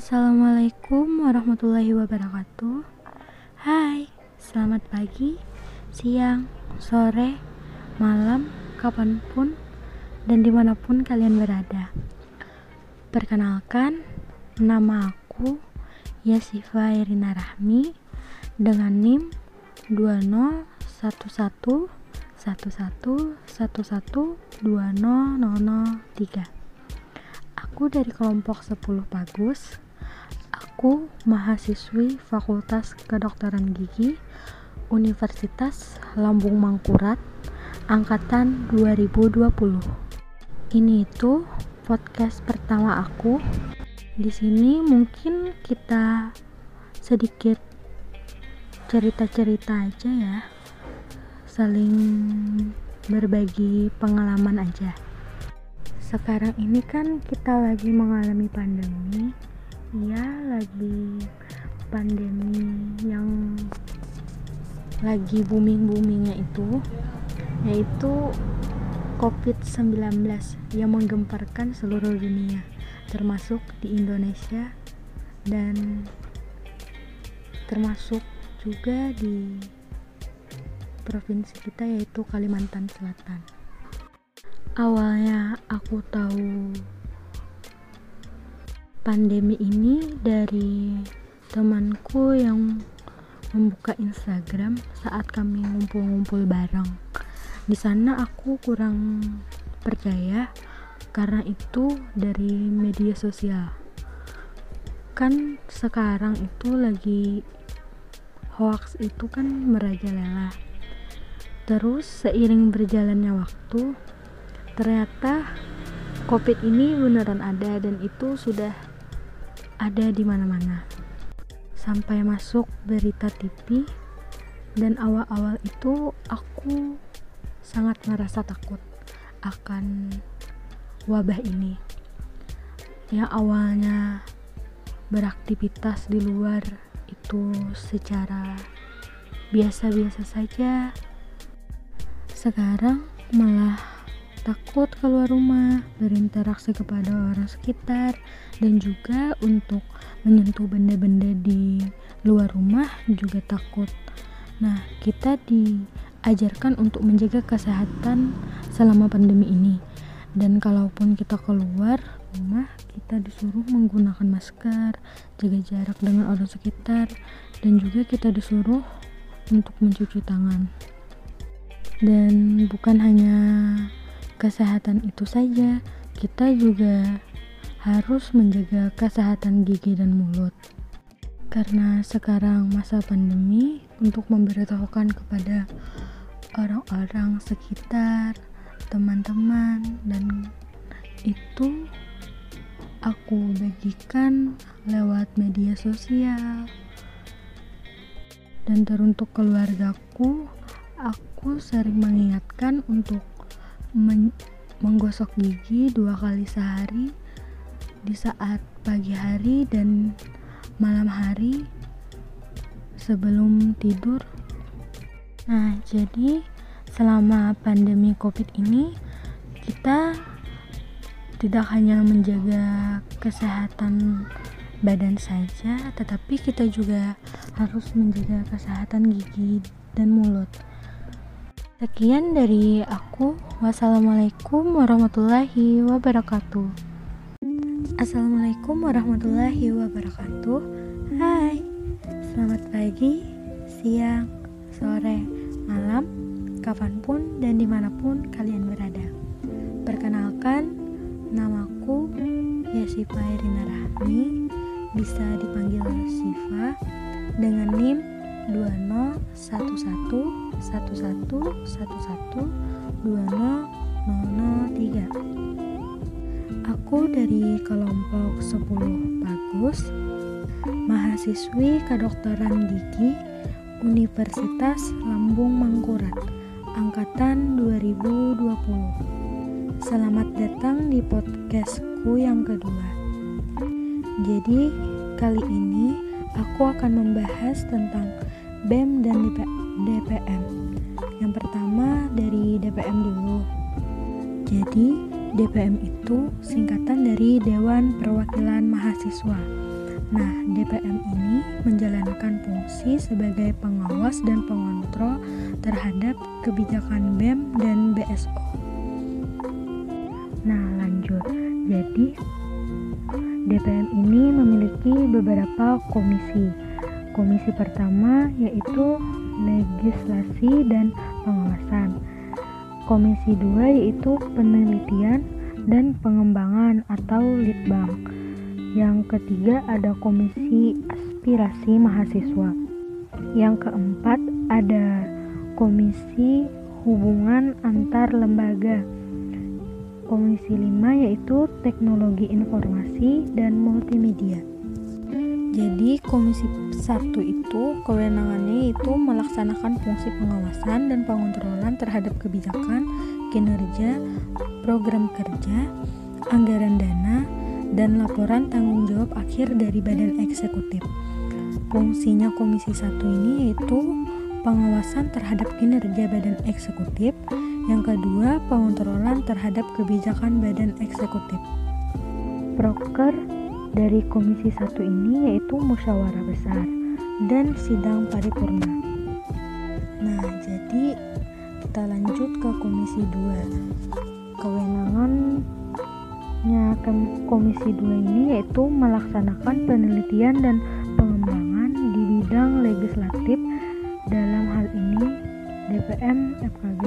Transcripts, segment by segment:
Assalamualaikum warahmatullahi wabarakatuh. Hai, selamat pagi, siang, sore, malam, kapan pun, dan di mana pun kalian berada. Perkenalkan, nama aku Yasifa Irina Rahmi dengan NIM 2011111112003. Aku dari kelompok 10 Bagus. Aku mahasiswi Fakultas Kedokteran Gigi Universitas Lambung Mangkurat angkatan 2020. Ini itu podcast pertama aku. Di sini mungkin kita sedikit cerita-cerita aja ya. Saling berbagi pengalaman aja sekarang ini kan kita lagi mengalami pandemi ya lagi pandemi yang lagi booming-boomingnya itu yaitu COVID-19 yang menggemparkan seluruh dunia termasuk di Indonesia dan termasuk juga di provinsi kita yaitu Kalimantan Selatan. Awalnya aku tahu pandemi ini dari temanku yang membuka Instagram saat kami ngumpul-ngumpul bareng. Di sana aku kurang percaya karena itu dari media sosial. Kan sekarang itu lagi hoax itu kan merajalela. Terus seiring berjalannya waktu, ternyata covid ini beneran ada dan itu sudah ada di mana-mana. Sampai masuk berita TV dan awal-awal itu aku sangat merasa takut akan wabah ini. Yang awalnya beraktivitas di luar itu secara biasa-biasa saja. Sekarang malah takut keluar rumah, berinteraksi kepada orang sekitar, dan juga untuk menyentuh benda-benda di luar rumah juga takut. Nah, kita diajarkan untuk menjaga kesehatan selama pandemi ini. Dan kalaupun kita keluar rumah, kita disuruh menggunakan masker, jaga jarak dengan orang sekitar, dan juga kita disuruh untuk mencuci tangan. Dan bukan hanya kesehatan itu saja, kita juga harus menjaga kesehatan gigi dan mulut. Karena sekarang masa pandemi untuk memberitahukan kepada orang-orang sekitar, teman-teman dan itu aku bagikan lewat media sosial dan teruntuk keluargaku aku sering mengingatkan untuk men menggosok gigi dua kali sehari di saat pagi hari dan malam hari sebelum tidur. Nah, jadi selama pandemi Covid ini kita tidak hanya menjaga kesehatan badan saja, tetapi kita juga harus menjaga kesehatan gigi dan mulut. Sekian dari aku. Wassalamualaikum warahmatullahi wabarakatuh. Assalamualaikum warahmatullahi wabarakatuh. Hai, selamat pagi, siang, sore, malam, kapan pun dan di mana pun kalian berada. Perkenalkan, namaku Yasifa Irina Rahmi, bisa dipanggil Siva dengan NIM 2011 satu satu satu satu dua nol nol nol tiga. Aku dari kelompok 10 bagus mahasiswi kedokteran gigi Universitas Lambung Mangkurat angkatan 2020 selamat datang di podcastku yang kedua. Jadi kali ini aku akan membahas tentang BEM dan DPM. Yang pertama dari DPM dulu. Jadi, DPM itu singkatan dari Dewan Perwakilan Mahasiswa Nah, DPM ini menjalankan fungsi sebagai pengawas dan pengontrol terhadap kebijakan BEM dan BSO. Nah, lanjut. Jadi, DPM ini memiliki beberapa komisi. Komisi pertama yaitu legislasi dan pengawasan. Komisi dua yaitu penelitian dan pengembangan atau litbang. Yang ketiga ada komisi aspirasi mahasiswa. Yang keempat ada komisi hubungan antar lembaga. Komisi 5 yaitu teknologi informasi dan multimedia. Jadi komisi 1 itu kewenangannya itu melaksanakan fungsi pengawasan dan pengontrolan terhadap kebijakan, kinerja, program kerja, anggaran dana, dan laporan tanggung jawab akhir dari badan eksekutif. Fungsinya komisi 1 ini yaitu pengawasan terhadap kinerja badan eksekutif, yang kedua pengontrolan terhadap kebijakan badan eksekutif. Proker dari komisi 1 ini yaitu musyawarah besar dan sidang paripurna. Nah, jadi kita lanjut ke komisi 2. Kewenangannya komisi 2 ini yaitu melaksanakan penelitian dan pengembangan di bidang legislatif dalam hal ini DPM, FKG.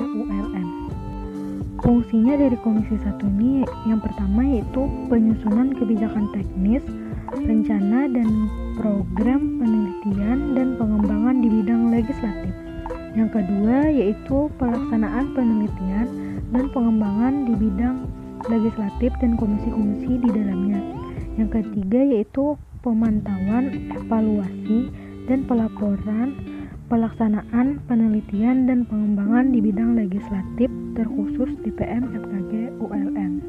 Fungsinya dari Komisi 1 ini yang pertama yaitu penyusunan kebijakan teknis, rencana dan program penelitian dan pengembangan di bidang legislatif. Yang kedua yaitu pelaksanaan penelitian dan pengembangan di bidang legislatif dan komisi-komisi di dalamnya. Yang ketiga yaitu pemantauan, evaluasi, dan pelaporan pelaksanaan penelitian dan pengembangan di bidang legislatif terkhusus DPM, FKG, ULM.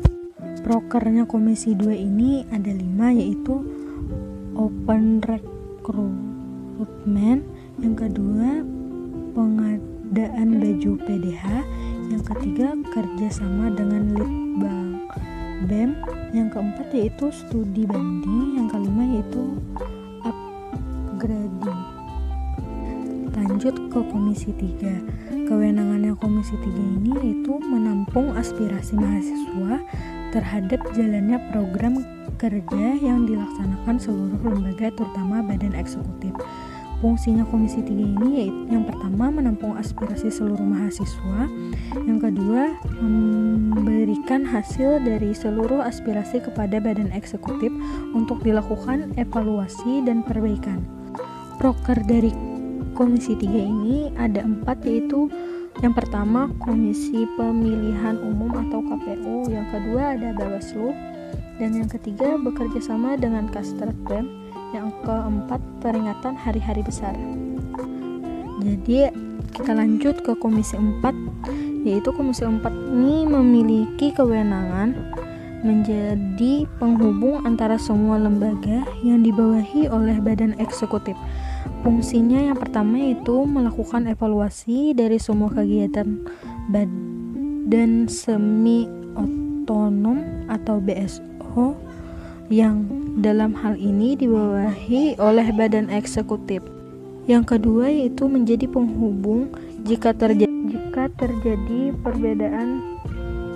Prokernya Komisi 2 ini ada lima yaitu Open Recruitment, yang kedua pengadaan baju PDH, yang ketiga kerjasama dengan Litbang BEM, yang keempat yaitu studi banding, yang kelima yaitu lanjut ke Komisi 3. Kewenangannya Komisi 3 ini yaitu menampung aspirasi mahasiswa terhadap jalannya program kerja yang dilaksanakan seluruh lembaga terutama badan eksekutif. Fungsinya Komisi 3 ini yaitu yang pertama menampung aspirasi seluruh mahasiswa, yang kedua memberikan hasil dari seluruh aspirasi kepada badan eksekutif untuk dilakukan evaluasi dan perbaikan. Proker dari Komisi 3 ini ada empat yaitu yang pertama Komisi Pemilihan Umum atau KPU, yang kedua ada Bawaslu, dan yang ketiga bekerja sama dengan Kastrat BEM, yang keempat peringatan hari-hari besar. Jadi kita lanjut ke Komisi 4 yaitu Komisi 4 ini memiliki kewenangan menjadi penghubung antara semua lembaga yang dibawahi oleh badan eksekutif Fungsinya yang pertama yaitu melakukan evaluasi dari semua kegiatan badan semi otonom atau BSO yang dalam hal ini dibawahi oleh badan eksekutif. Yang kedua yaitu menjadi penghubung jika terjadi jika terjadi perbedaan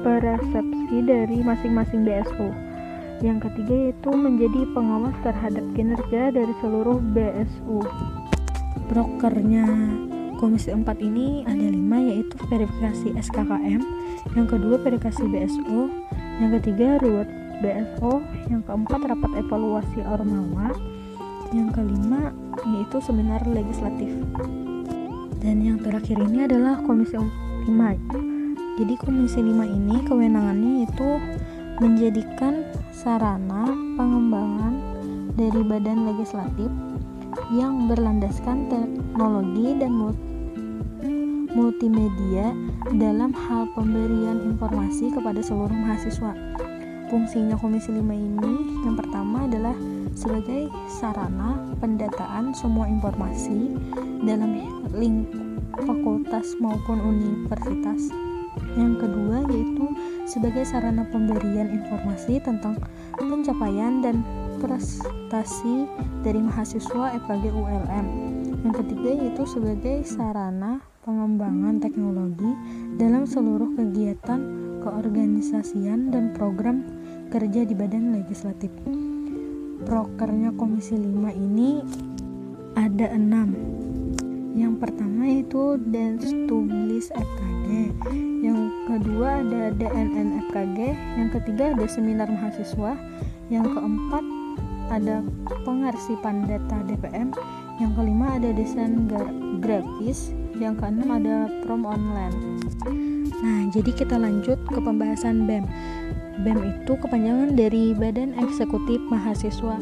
persepsi dari masing-masing BSO. Yang ketiga yaitu menjadi pengawas terhadap kinerja dari seluruh BSU. Brokernya Komisi 4 ini ada lima yaitu verifikasi SKKM, yang kedua verifikasi BSO, yang ketiga reward BSO, yang keempat rapat evaluasi Ormawa, yang kelima yaitu seminar legislatif. Dan yang terakhir ini adalah Komisi 5. Jadi Komisi 5 ini kewenangannya itu menjadikan sarana pengembangan dari badan legislatif yang berlandaskan teknologi dan multimedia dalam hal pemberian informasi kepada seluruh mahasiswa. Fungsinya Komisi 5 ini yang pertama adalah sebagai sarana pendataan semua informasi dalam lingkup fakultas maupun universitas yang kedua yaitu sebagai sarana pemberian informasi tentang pencapaian dan prestasi dari mahasiswa FKG ULM. Yang ketiga yaitu sebagai sarana pengembangan teknologi dalam seluruh kegiatan keorganisasian dan program kerja di badan legislatif. Prokernya Komisi 5 ini ada enam. Yang pertama itu Dance Tulis FKG, yang kedua ada DNN FKG, yang ketiga ada seminar mahasiswa, yang keempat ada pengarsipan data DPM, yang kelima ada desain grafis, yang keenam ada prom online. Nah jadi kita lanjut ke pembahasan BEM BEM itu kepanjangan dari Badan Eksekutif Mahasiswa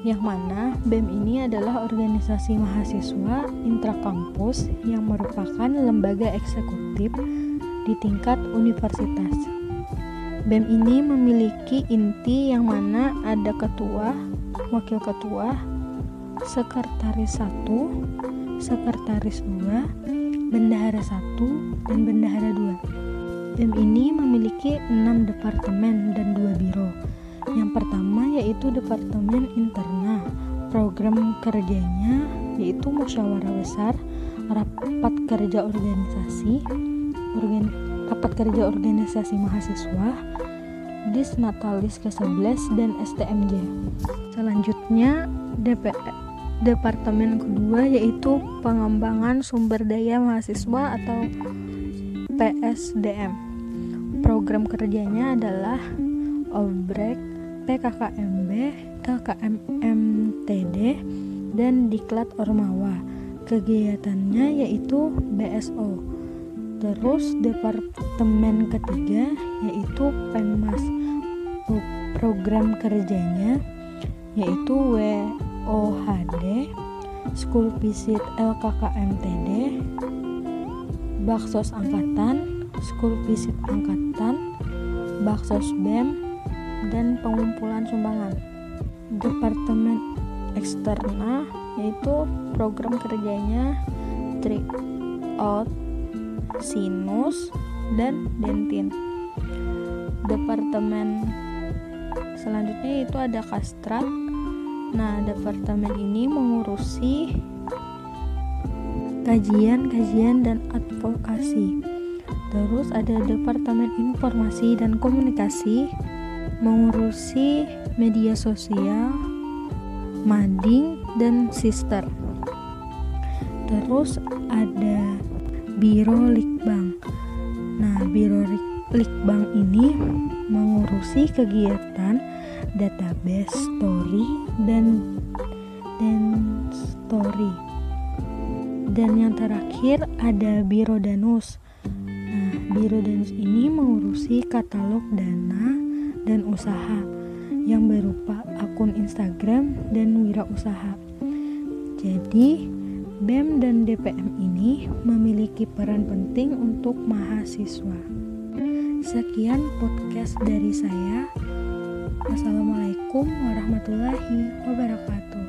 yang mana BEM ini adalah organisasi mahasiswa intrakampus yang merupakan lembaga eksekutif di tingkat universitas. BEM ini memiliki inti yang mana ada ketua, wakil ketua, sekretaris satu, sekretaris 2, bendahara 1, dan bendahara 2. BEM ini memiliki 6 departemen dan 2 biro. Yang pertama yaitu Departemen Interna. Program kerjanya yaitu musyawarah besar, rapat kerja organisasi, organ, rapat kerja organisasi mahasiswa, Disnatalis ke-11 dan STMJ. Selanjutnya DPR departemen kedua yaitu pengembangan sumber daya mahasiswa atau PSDM. Program kerjanya adalah Obrek, PKKMB, KKMMTD, dan Diklat Ormawa. Kegiatannya yaitu BSO. Terus departemen ketiga yaitu Penmas. Program kerjanya yaitu W OHD, School Visit LKKMTD, Baksos Angkatan, School Visit Angkatan, Baksos BEM, dan pengumpulan sumbangan. Departemen Eksterna yaitu program kerjanya Tryout, Sinus, dan Dentin. Departemen selanjutnya itu ada Kastrat, Nah, departemen ini mengurusi kajian-kajian dan advokasi. Terus ada Departemen Informasi dan Komunikasi mengurusi media sosial, mading, dan sister. Terus ada Biro Likbang. Nah, Biro Likbang ini mengurusi kegiatan database story dan dan story. Dan yang terakhir ada Biro Danus. Nah Biro Danus ini mengurusi katalog dana dan usaha yang berupa akun Instagram dan wirausaha. Jadi BEM dan DPM ini memiliki peran penting untuk mahasiswa. Sekian podcast dari saya. Wassalamualaikum warahmatullahi wabarakatuh.